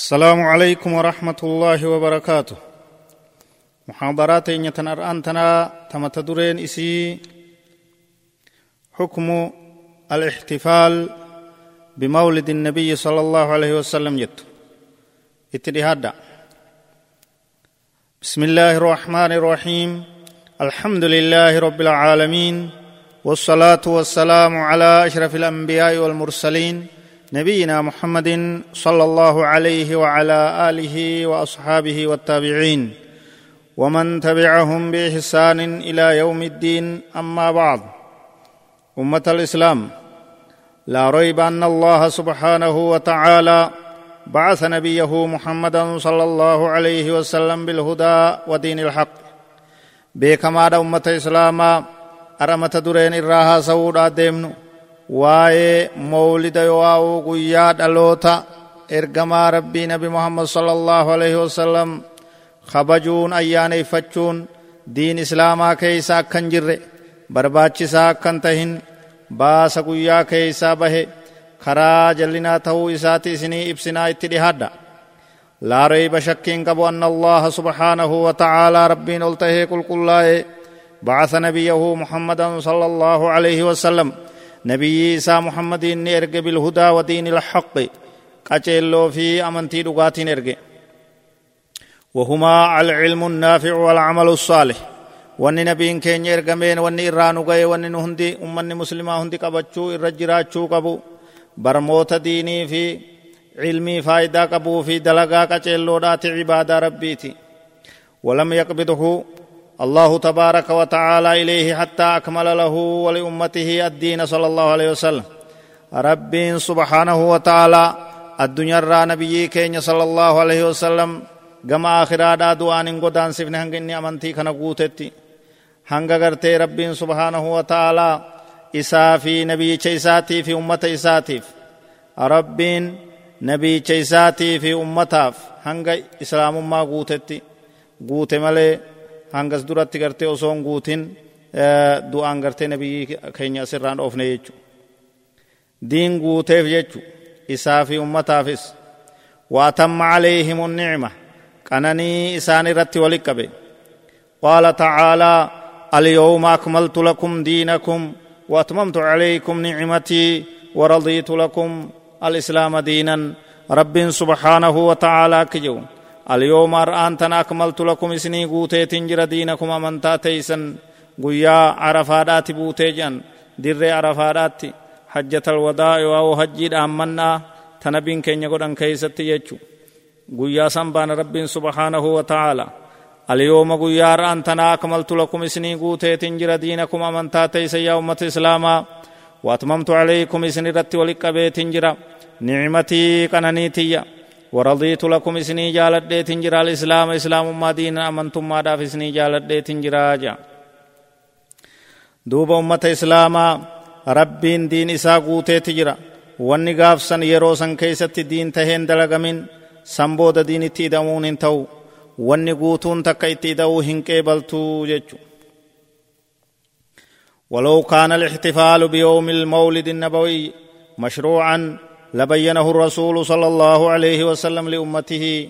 السلام عليكم ورحمة الله وبركاته. محاضرات يتنر أنتنا تمتدرين إسي حكم الاحتفال بمولد النبي صلى الله عليه وسلم جت. اتدهاد بسم الله الرحمن الرحيم. الحمد لله رب العالمين. والصلاة والسلام على أشرف الأنبياء والمرسلين. نبينا محمد صلى الله عليه وعلى آله وأصحابه والتابعين ومن تبعهم بإحسان إلى يوم الدين. أما بعد أمة الإسلام لا ريب أن الله سبحانه وتعالى بعث نبيه محمدا صلى الله عليه وسلم بالهدى ودين الحق. بكما أمة الإسلام أرمت درين الراها سودا ديمنو. Waa'ee mawlida yowaa'uu guyyaa dhaloota ergamaa rabbii nabi muhammad sala allahu alaihi wasalam kabajuun ayyaaneyfachuun diin islaamaa keeysa akkan jirre barbaachisaa akkan tahin baasa guyyaa keeysaa bahe karaa jallinaa ta'uu isaati isinii ibsinaa itti dhihadha laa reyba shakkiin qabu anna allaha subhaanahu wa ta'aalaa rabbiin ol tahee qulqullaa'e بعث نبيه محمدا صلى الله عليه وسلم نبي إسا محمد إني بالهدى ودين الحق قچلو في أمنتي دقات إرق وهما العلم النافع والعمل الصالح wanni nabiin keenya ergameen wanni irraa nu ga'e wanni nu hundi ummanni muslimaa hundi qabachuu irra jiraachuu qabu barmoota diinii fi cilmii faayidaa qabuu fi dalagaa qaceelloodhaati cibaadaa rabbiiti walam yaqbidhu الله تبارك وتعالى إليه حتى أكمل له ولأمته الدين صلى الله عليه وسلم رب سبحانه وتعالى الدنيا را نبي كين صلى الله عليه وسلم gama akhiraadhaa du'aan hin godaansifne hanga inni amantii kana guutetti hanga gartee rabbiin subhaanahu wa ta'aalaa isaa fi nabiyyicha isaatii fi ummata isaatiif rabbiin nabiyyicha isaatii fi ummataaf hanga islaamummaa guutetti guute malee hangas duratti gartee osoo hin guutin du'aan gartee nabiyyi keenya asirraan dhoofne jechu diin guuteef jechu isaa fi ummataafis waatamma calayhim nicma qananii isaan irratti walit qabe qaala tacaalaa alyawma akmaltu lakum diinakum واتممت عليكم نعمتي ورضيت لكم الاسلام دينا رب سبحانه وتعالى كجو اليوم أرآنتنا أكملت لكم إسني قوتي تنجر دينكم أمنتا تيسن قيا عرفادات بوتيجان در عرفادات. حجة الوداع أو حجي أمنا. تنبين كين يقول أن كيست يجو. قيا سنبان رب سبحانه وتعالى. اليوم قيا أرآنتنا أكملت لكم إسني قوتي تنجر دينكم أمنتا تيس يا أمة إسلاما وأتممت عليكم إسني رت ولك تنجر. نعمتي كننيتي ورضيت لكم إسني جالدت تنجرا الإسلام إسلام ما دين أمنتم ما داف إسني جالدت تنجرا جا. دوب أمة اسلاما ربين دين إسا قوتي تجرا. wanni gaafsan yeroo san keeysatti diin taheen dalagamin san booda diin itti idamuun hin ta'u wanni guutuun takka itti ida'uu hin qeebaltuu ولو كان الاحتفال بيوم المولد النبوي مشروعا لبينه الرسول صلى الله عليه وسلم لأمته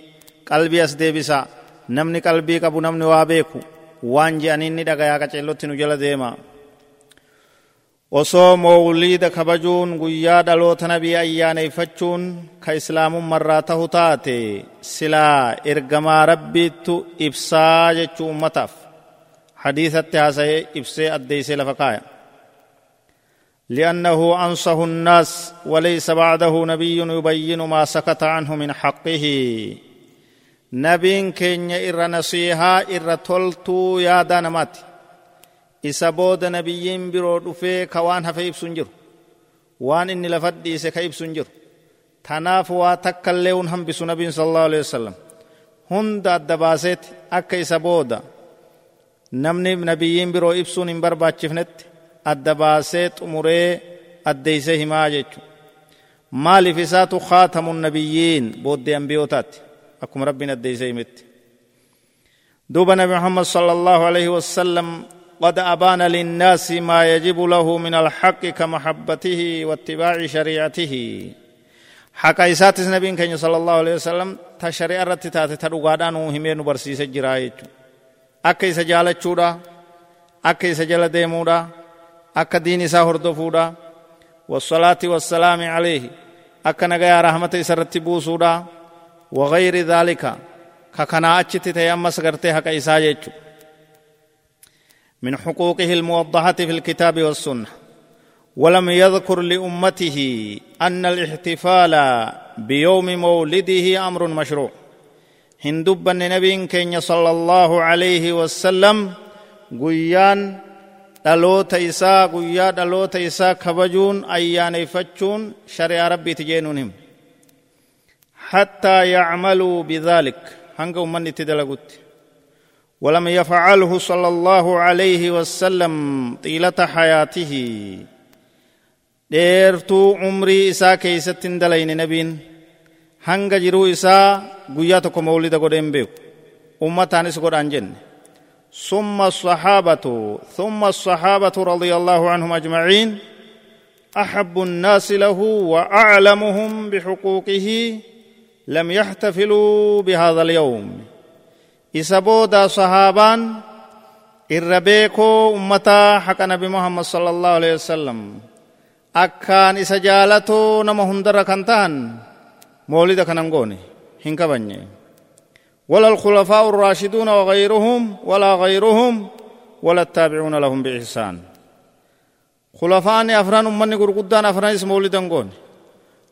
قلبي أسديبسا نمني قلبي قبو نمني وابيكو وان جانيني دقايا قچلوتي نجل ديما osoo mawliida kabajuun guyyaa dhaloota nabii ayyaaneyfachuun ka islaamun marraa tahu taate silaa ergamaa rabbiittu ibsaa jechuu ummataaf hadiisatti haasa'ee ibsee addeeysee lafa kaaya لأنه أنصه الناس وليس بعده نبي يبين ما سكت عنه من حقه. نبي كين إر نصيحة إر تلتو يا دانمات. إسا بود نبيين برو دفي كوان هفيب سنجر وان إني لفد إسا كيب سنجر تناف واتكاللون هم بسو نبي صلى الله عليه وسلم. هند الدباسات أكا إسا بود نمني نبيين برو إبسون إن برباتشفنت adda baasee xumuree addeeyse himaa jechu maaliif isaatu khaatamu nabiyyiin booddee ambiyootaatti akkuma rabbiin addeeyse himetti duuba nabi muhammad sala allahu alaihi wasallam قد أبان للناس ما يجب له من الحق كمحبته واتباع شريعته haqa isaatis nabiin keenya sala allahu alehi wasalam ta shari'a irratti taate ta dhugaadhaa nuu himee nu barsiise jiraa jechu akka diin isaa hordofuudha والصلاة والسلام عليه أكن غيا رحمة سرت بوسودا وغير ذلك ككنا أجت تيمس غرتي حق إساء من حقوقه الموضحة في الكتاب والسنة ولم يذكر لأمته أن الاحتفال بيوم مولده أمر مشروع هندب النبي كين صلى الله عليه وسلم قيان dhaloota isaa guyyaa dhaloota isaa kabajuun ayyaaneffachuun shari'aa rabbiiti jeenuun himu hattaa yacmaluu bidhaalik hanga ummanni itti dalagutti ولم يفعله صلى الله عليه وسلم طيلة حياته dheertuu umrii isaa keeysatti hin dalayne nabiin hanga jiruu isaa guyyaa tokko mawlida godhe hin beeku ummataanis godhaan jenne ثم الصحابة ثم الصحابة رضي الله عنهم أجمعين أحب الناس له وأعلمهم بحقوقه لم يحتفلوا بهذا اليوم. إسبودا صحابان الربيكو أمتا حق نبي محمد صلى الله عليه وسلم. أكان إسجالتو نما هندر كنتان مولد كننغوني هنكا بنيه ولا الخلفاء الراشدون وغيرهم ولا غيرهم ولا التابعون لهم بإحسان. خلفاء أفران أمني قرقودان أفران إسم مولدان قون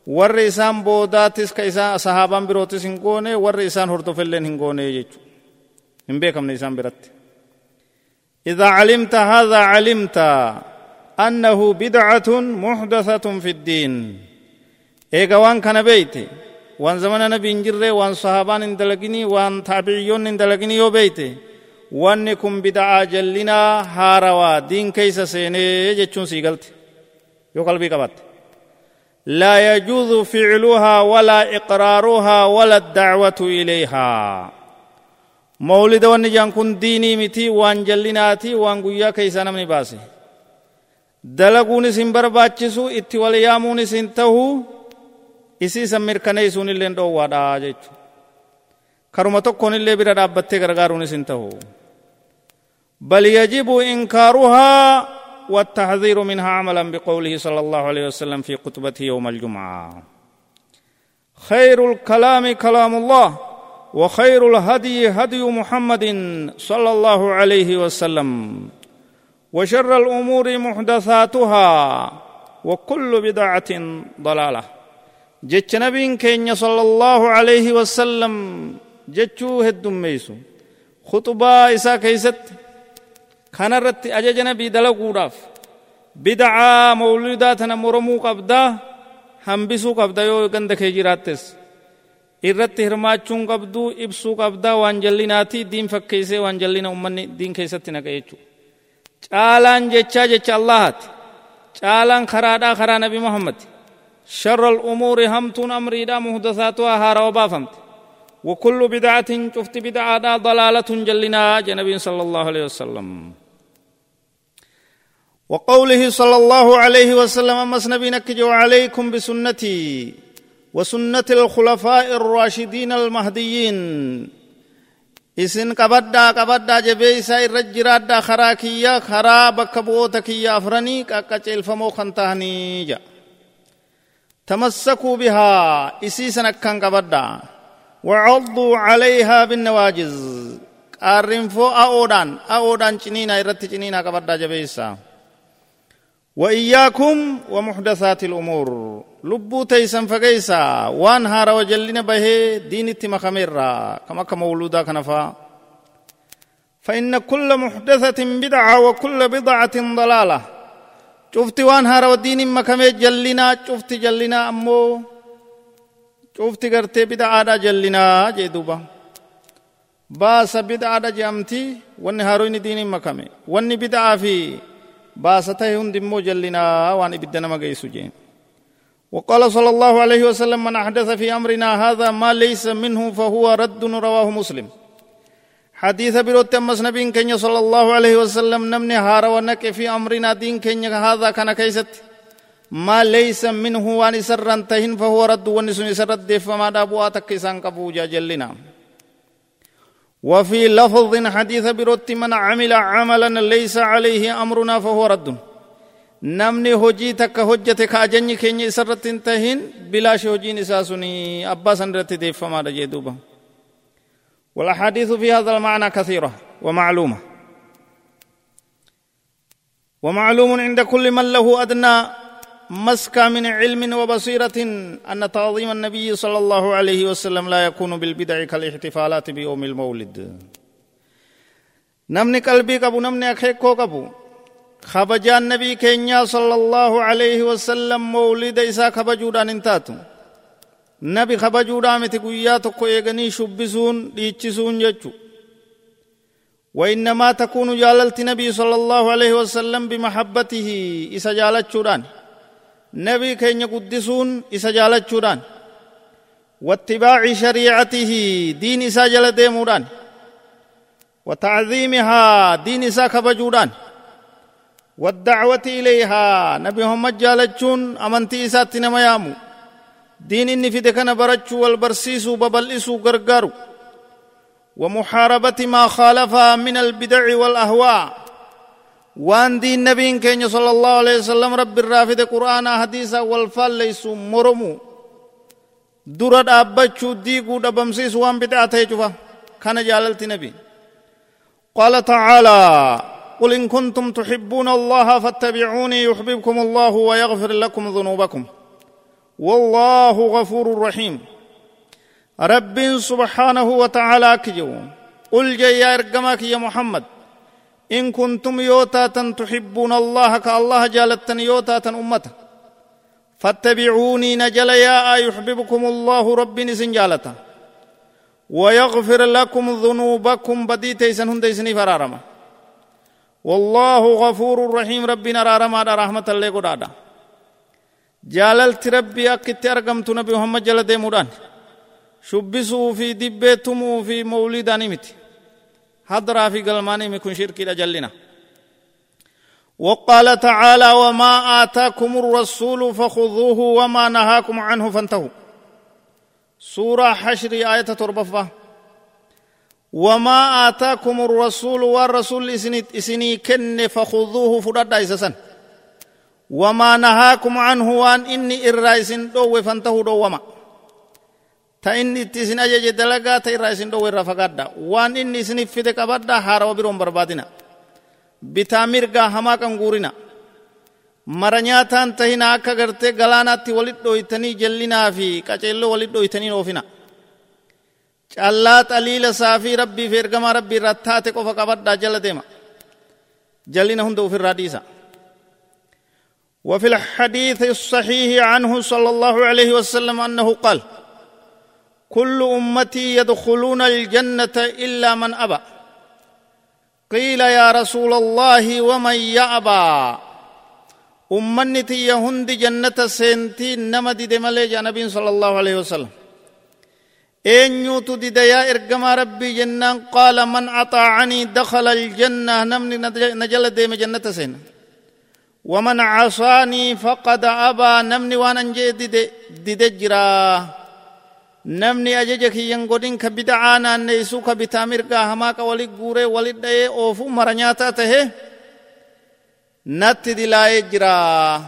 warri isaan boodaatis ka isaa sahaabaan birootis hin goone warri isaan hordofilleen hin goone jechu hin beekamne isaan biratti إذا علمت هذا علمت أنه بدعة محدثة في الدين. إيقا وان كان بيتي. Jirre waan sahaabaan hin dalagini waan taabiciyyoonni hin dalagini yoo beeyte wanni kun bida'aa jallinaa haarawaa diin keeysa seenee jechuun sii galte yoo qalbii qabatte لا يجوز فعلها ولا إقرارها ولا الدعوة إليها مولد ونجان كن ديني متي وان جلناتي وان قويا كيسا نمني باسي دلقوني سنبر باتشسو اتي ولياموني سنتهو isii san mirkaneessuun illee dhoowwaadha jechuudha. Karuma tokkoon illee bira dhaabbattee gargaaruunis hin ta'u. بل يجب إنكارها والتحذير منها عملا بقوله صلى الله عليه وسلم في خطبته يوم الجمعة خير الكلام كلام الله وخير الهدي هدي محمد صلى الله عليه وسلم وشر الأمور محدثاتها وكل بدعة ضلاله jecha nabiin keenya sala allahu alayhi wasalam jechuu heddummeeysu khuxubaa isaa keeysatti kanarratti ajaja nabii dalaguudhaaf bidacaa mawlidaa tana moromuu qabdaa hambisuu qabda yoo ganda kee jiraattes irratti hirmaachuun qabduu ibsuu qabdaa waan jallinaati diin fakkeeysee waan jallina ummanni diin keessatti naqa jechuu caalaan jechaa jecha allahaati caalaan karaadhaa karaa nabi muhammadi شر الأمور همتون أمري دا محدثاتها هارا وبافمت وكل بدعة شفت بدعة ضلالة جلنا جنبي صلى الله عليه وسلم. وقوله صلى الله عليه وسلم أمس نبينا عليكم بسنتي وسنة الخلفاء الراشدين المهديين. isin qabaddaa qabaddaa jabeeysaa irra jiraaddaa karaa kiyya karaa bakka bu'oota kiyya afranii تمسكوا بها إسيسا كان قبدا وعضوا عليها بالنواجز قارنفو أودان. أودان جنينا إرت جنينا قبدا جبيسا. وإياكم ومحدثات الأمور. لبو تيسن فقيسا. وان هارا وجلنا به دين التمخميرا كما كمولودا كنفا. فإن كل محدثة بدعة وكل بدعة ضلالة. Cufti waan haarawa diinin makamee jallinaa cufti jallinaa ammoo cufti gartee bida'aadha jallinaa jee duuba baasa bida'aadha je'amti wanni haaroyni diinin makame wanni bida'aa fi baasa tahe hundi immoo jallinaa waan ibidda nama geessu jee وقال صلى الله عليه وسلم من أحدث في أمرنا هذا ما ليس منه فهو رد رواه مسلم حديث بروت أمس نبي كenya صلى الله عليه وسلم نمني هار ونك في أمرنا دين كenya هذا كان كيست. ما ليس منه وان سرا تهن فهو رد ونسن سرد فما دابواتك إسان كبوجا جلنا. وفي لفظ حديث بروت من عمل عملا ليس عليه أمرنا فهو رد. namni hojii takka hojjate ka ajanyi keenya isarratti hin tahin bilaashi hojiin isaa suni abbaa san irratti deeffamaadha jee والأحاديث في هذا المعنى كثيرة ومعلومة. ومعلوم عند كل من له أدنى مسكى من علم وبصيرة أن تعظيم النبي صلى الله عليه وسلم لا يكون بالبدع كالاحتفالات بيوم المولد. نمني قلبي قبو نمني أخيكو قبو. خبجان نبي كينيا صلى الله عليه وسلم مولد إسا خبجودان انتاتو. نبي خبجودان متي قويا تكو إيغني شبسون ديچسون جچو وإنما تكون جاللت نبي صلى الله عليه وسلم بمحبته إسا جالت نبي كين قدسون إسا جالت واتباع شريعته دين إسا جل ديمودان وتعظيمها دين إسا كبجودان والدعوة إليها نبي محمد جالتشون أمنتي إسات نما يامو دين إني في دكنا برجو والبرسيسو ببلئسو غرغارو. ومحاربة ما خالفها من البدع والأهواء. وان دين نبي كين صلى الله عليه وسلم رب الرافد قرآن حديثا والفال ليسو مرمو. dhaabbachuu diiguu dhabamsiisu waan bid'aa ta'e cufa kana jaalalti nabi qaala tacaalaa قل إن كنتم تحبون الله فاتبعوني يحببكم الله ويغفر لكم ذنوبكم. والله غفور رحيم. رب سبحانه وتعالى كجو. قل جي يا إرقمك يا محمد. إن كنتم يوتاتا تحبون الله كالله جالتني يوتاتا أمته فاتبعوني نجل يا يحببكم الله رب نسنجالتا ويغفر لكم ذنوبكم بديتيسن هنديسني فرارما. والله غفور رحيم ربنا رارما رحمة الله قدادا. جاللت ربي أكت أرقمت نبي محمد جل ديمودان شبسوا في دبيتمو في مولدان مت حضرا في قلماني مكن شركي لجلنا وقال تعالى وما آتاكم الرسول فخذوه وما نهاكم عنه فانتهوا. سورة حشر آية تربفة وما آتاكم الرسول والرسول إسني كن فخذوه فرد إسسا وما نهاكم عنه وان إني إرائسن دو فانتهوا دو وما تإني تسن أجج دلقا تإرائسن دو رفقادا وان إني سني فدك أبدا هارو برون بربادنا بتامرقا هما كنغورنا nyaataan tahina akka gartee galaanaatti walit dhoytanii jallinaa fi qaceelloo walit dhoytanii oofina callaa xaliila saafii rabbii fi ergamaa rabbii irraa taate qofa qabadhaa jala deema jallina hunda ofirraa dhiisa وفي الحديث الصحيح عنه صلى الله عليه وسلم أنه قال كل أمتي يدخلون الجنة إلا من أبى. قيل يا رسول الله ومن يأبى؟ امنتي يهند جنة سنتي نمدي دملي جنبي صلى الله عليه وسلم. eenyuutu dida yaa ergamaa rabbii jennaan qaala man axaacanii dakhala aljanna namni na jala deeme jannata dide dide jiraa namni ajaja kiyyan godhin ka bidacaa naanneeysu ka bitaa mirgaa hamaaqa walit guuree walit dha'ee oofu mara nyaataa tahe natti dilaayee jiraa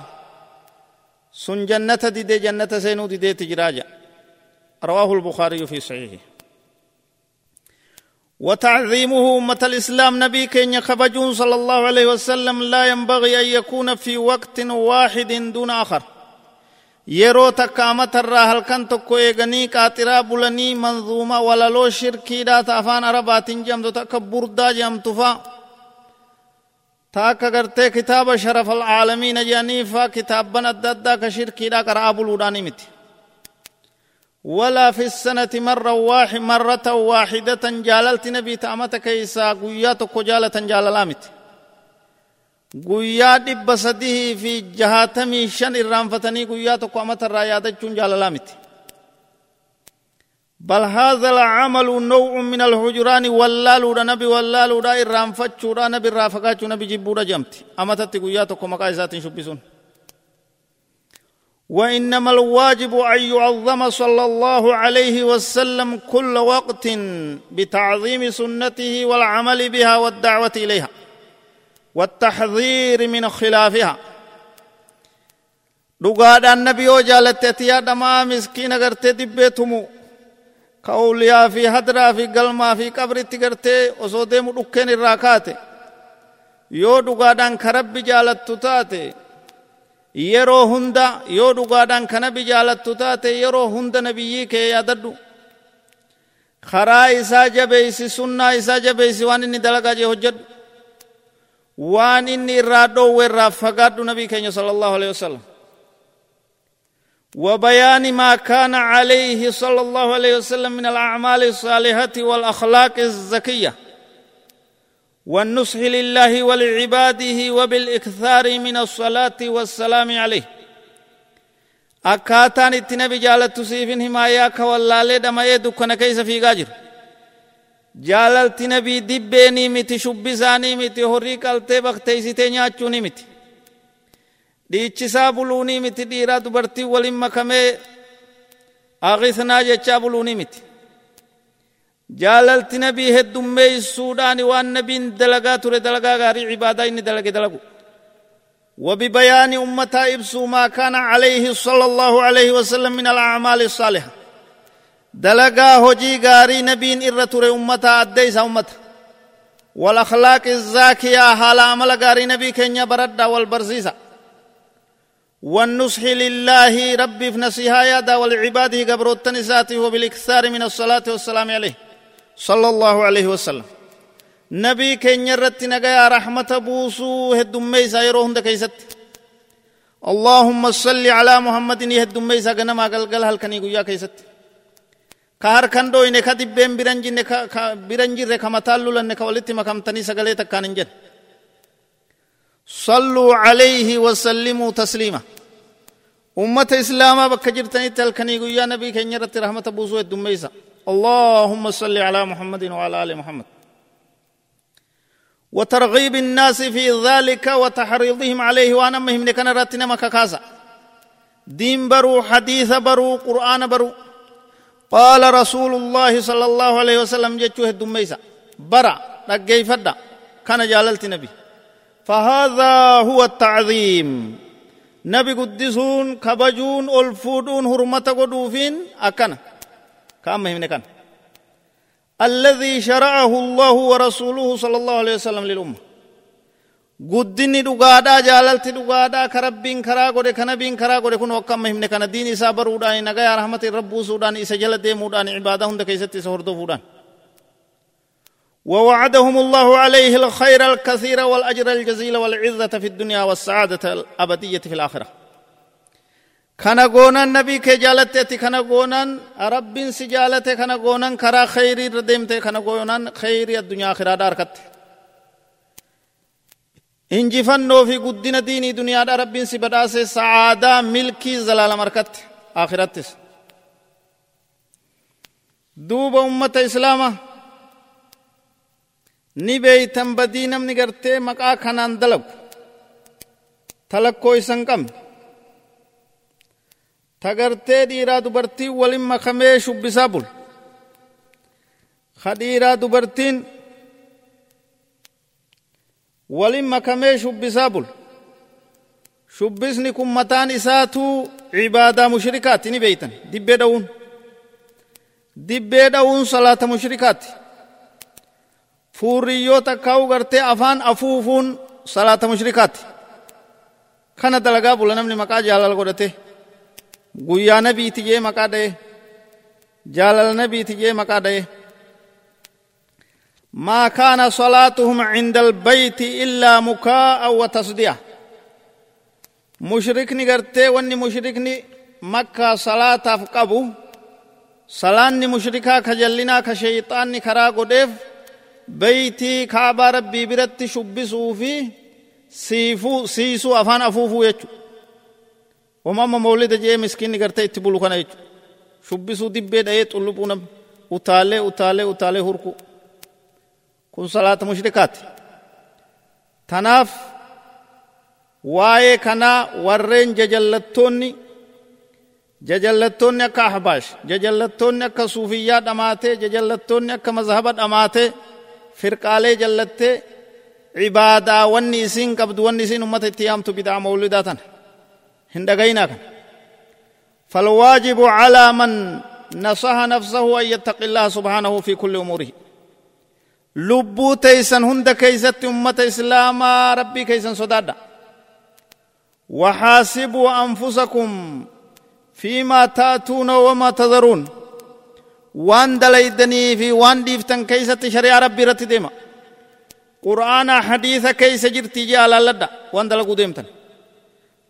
sun jannata dide jannata seenuu dideeti jiraa jedha رواه البخاري في صحيحه وتعظيمه أمة الإسلام نبي كينيا خبجون صلى الله عليه وسلم لا ينبغي أن يكون في وقت واحد دون آخر. يرو تكامت الراحل كان تكو إغني قاطرا بلني منظومة ولا لو شركي دا تافان عربات جمد تكبر دا جم تفا تاك كتاب شرف العالمين جاني فا كتابنا ددا كشركي دا كرابل وداني ولا في السنة مرة واحدة مرة واحدة جاللت نبي تامت كيسا قويا تكو جاللت جاللامت قويا دب صديه في جهاتمي شن الرانفتني قويا تكو أمت الرايادة جن جاللامت بل هذا العمل نوع من الحجران واللالو دا نبي واللالو دا الرانفت شورا نبي رافقات نبي جبورا جمت. أمت تقويا تكو مقايزات شبسون. وإنما الواجب أن يعظم صلى الله عليه وسلم كل وقت بتعظيم سنته والعمل بها والدعوة إليها والتحذير من خلافها. دقاد النبي وجالت يا دما مسكين غرت دبيتمو. كأوليا في هدرا في قلما في قبر تغرت وصودي مدوكين الراكات يو دقاد أنك جالت تتاتي. Yeroo hunda yoo dhugaadhaan ka nabi jaalattu taate yeroo hunda nabiyyii kee yaadadhu karaa isaa jabeeysi sunnaa isaa jabeeysi waan inni dalagaa jee hojjedhu waan inni irraa dhoowwe irraa fagaadhu nabii keenya sala allahu alehi wasalam وبيان ما كان عليه صلى الله عليه وسلم من الاعمال الصالحه والاخلاق الزكيه والنصح لله ولعباده وبالاكثار من الصلاه والسلام عليه akkaataan itti nabi jaalattu siifin himaayaa ka wallaalee dhama'ee dukkana keeysa fiigaa jiru jaalalti nabii dibbeenii miti shubbisaanii miti horii qaltee bakteeysitee nyaachuuni miti dhiichisaa buluunii miti dhiiraa dubartii waliin makamee agisnaa jechaa buluunii miti jaalalti nabii heddummeeysuudhaani waan nabiin dalagaa ture dalagaa gaarii cibaadaa inni dalage dalagu. وببيان أمتا إبسو ما كان عليه صلى الله عليه وسلم من الأعمال الصالحة دلقا هجي غاري نبين إرتور أمتا أديس أمتا والأخلاق الزاكية حال عمل غاري نبي كنيا برد والبرزيزة والنصح لله ربي في نصيحة يدا والعباده قبر التنسات وبالإكثار من الصلاة والسلام عليه صلى الله عليه وسلم نبي كن يرت نجايا رحمة بوسو هدوم ميسا يروهم كيست اللهم صل على محمد يهدوم ميسا غنما قلقل هل كان يقول كيست كهر كندو إنك دبين برنجي برنجي ركا متالو لنك ولتي مكامتني سغليتك كان انجن صلوا عليه وسلموا تسليما أمة إسلاما بكجرتني تلكني يا نبي كن يرت رحمة بوسو الدميسا اللهم صل على محمد وعلى آل محمد. وترغيب الناس في ذلك وتحريضهم عليه وأنا مهم كان راتنا مكاكاسا دين برو حديث برو قرآن برو. قال رسول الله صلى الله عليه وسلم جتشوه الدميسا برا رقي فدا كان جاللت نبي. فهذا هو التعظيم. نبي قدسون كبجون ألفودون هرمة قدوفين أكنا كام مهم نكان الذي شرعه الله ورسوله صلى الله عليه وسلم للأمة. قدني دوغادا جاللت دوغادا كرب بين كرا غود كنا بين كرا غود كن وكم مهم نكان الدين إسابر وداني يا رحمة ربو سودان إسجل ديم وداني عبادة هند كيستي سهر دو فودان ووعدهم الله عليه الخير الكثير والأجر الجزيل والعزة في الدنيا والسعادة الأبدية في الآخرة. كان غونا النبي كجالتي كان غونا رب سجالته كان غونا كرا خير ردمته كان غونا خير الدنيا آخرة داركت injifannoo fi guddina diinii duniyaadha rabbiin si badhaase sa'aadaa milkii zalaala markatte akhirattis duuba ummata islaama ni beeytan badii namni gartee maqaa kanaan dalagu talakkoo isan qabne ta gartee dhiiraa dubartii walin makamee shubbisaa bul ka dhiiraa dubartiin walin makamee shubbisaa bul shubbisni kun mataan isaatu cibaadaa mushrikaati ni beeytan dibbee dha'uun dibbee dha'uun salaata mushrikaati fuurriyyoo takkaa'u gartee afaan afuufuun salaata mushrikaati kana dalagaa bula namni maqaa jaalala godhate guyyaa nabiiti jee maqaa dha'e jaalala nabiiti jee maqaa dha'e ما كان صلاتهم عند البيت إلا مكاء وتصدية مشركني قرتي واني مشركني مكة صلاة فقبو صلاني مشركا كجلنا كشيطاني كرا قدف بيتي كعبة ربي برت شبسوا في سيفو سيسو أفان أفوفو يجو وماما مولد جي مسكين قرتي اتبولو كان يجو شبسوا دبي دايت قلبونا utaalee utaalee utaalee hurku kun salaata mushrikaati tanaaf waa'ee kanaa warreen jajallattoonni jajallattoonni akka ahbaash jajallattoonni akka suufiyyaa dhamaatee jajallattoonni akka mazhaba dhamaatee firqaalee jallattee cibaadaa wanni isiin qabdu wanni isiin ummata itti yaamtu bidaa mawlidaa tana dhagayinaa kana. فالواجب على من نصح نفسه أن يتقي الله سبحانه في كل أموره لبو تيسن هند كيست أمة إسلاما ربي كيسن صدادا وحاسبوا أنفسكم فيما تأتون وما تذرون وان دليدني في وان ديفتن كيست شريع ربي رتديما قرآن حديث كيس جرتي جالا لدى وان دلقو ديمتن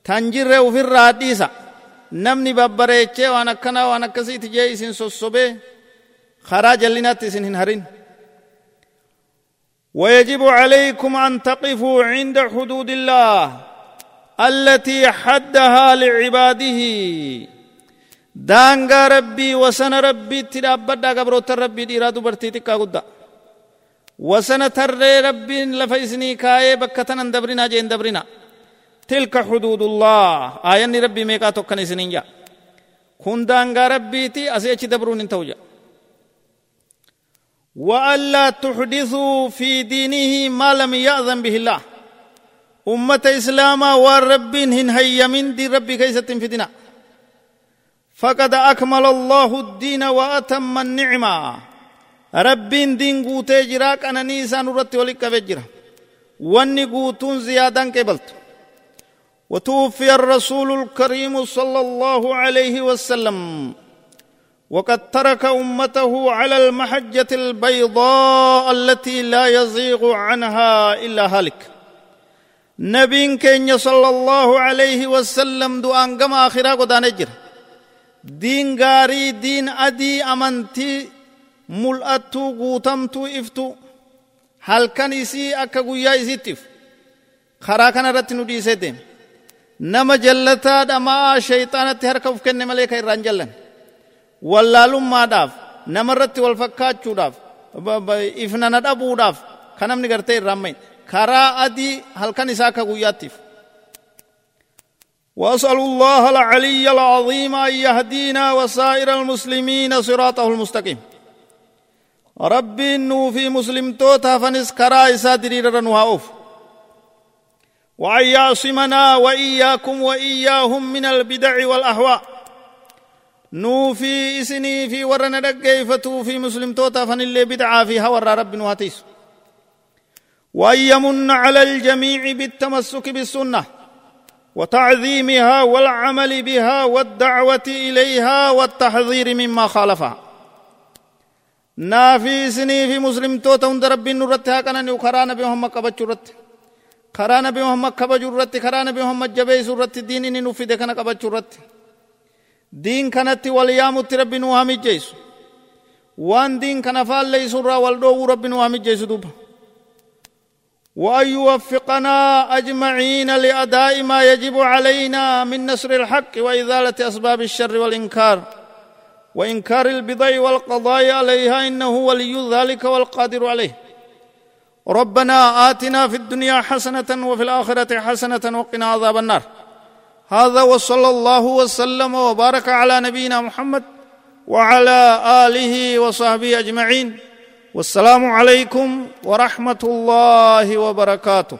تنجر وفي الراديسة namni babbareechee waan akkanaa waan akkasiiti jee isin sossobee karaa jallinatti isin hin harin. ويجب عليكم أن تقفوا عند حدود الله التي حدها لعباده دانغا ربي وسن ربي تدابدا قبروت ربي ديرا دبرتي تكا قد وسن ترى ربي لفيسني كاي بكتنا دبرنا جين دبرنا تلك حدود الله. آيان ربي ميقا توكن سنين جا كن دانغا ربي تي أسيچ دبرون انتوجا. وألا تحدثوا في دينه ما لم يأذن به الله. أمة إسلاما والرب هن هيا من دي ربي كيسة دينا فقد أكمل الله الدين وأتم النعمة. رب دين قوتي جراك أنا نيسان رتي ولك بجرا واني قوتون زيادا قبلت وتوفي الرسول الكريم صلى الله عليه وسلم. وقد ترك أمته على المحجة البيضاء التي لا يزيغ عنها إلا هالك نبي كين صلى الله عليه وسلم دعان قم آخرا قدان اجر دين غاري دين أدي أمنتي ملأتو قوتمتو إفتو. هل كان إسي أكا قويا إسي تف خرا كان رتنو دي سيدين. Nama jallataadhamaa shayxaanatti harka uf kenne malee kan irraan jallan wallaalummaadhaaf namarratti wal fakkaachuudhaaf ifnana dhabuudhaaf kan namni gartee irraan mayin karaa adii halkan isaa akka guyyaattiif واسال الله العلي العظيم ان يهدينا وسائر المسلمين صراطه المستقيم ربي انه في مسلم توتا فنس كرا اسا دريرا وهاوف وأن يعصمنا وإياكم وإياهم من البدع والأهواء. نوفي إسني في ورنا دقيفتو في مسلم توتا فن اللي بدعا فيها ور رب واتيس. وأن يمن على الجميع بالتمسك بالسنة وتعظيمها والعمل بها والدعوة إليها والتحذير مما خالفها. نافي سني في مسلم توتا هند رب نرتها كان نوخرانا بهم قبچ رت karaa nabi muhammad kabaju irratti karaa nabi muhammad jabeessu irratti diin inni nuuf fide kana qabachuu irratti diin kanatti wal yaamutti rabbi nu haa mijjeessu waan diin kana faalleessu irraa wal dhoowwuu rabbi nu haa mijjeessu duuba وأن يوفقنا أجمعين لأداء ما يجب علينا من نصر الحق وإزالة أسباب الشر والإنكار وإنكار البضع والقضاء عليها إنه ولي ذلك والقادر عليه ربنا آتنا في الدنيا حسنة وفي الآخرة حسنة وقنا عذاب النار. هذا وصلى الله وسلم وبارك على نبينا محمد وعلى آله وصحبه أجمعين. والسلام عليكم ورحمة الله وبركاته.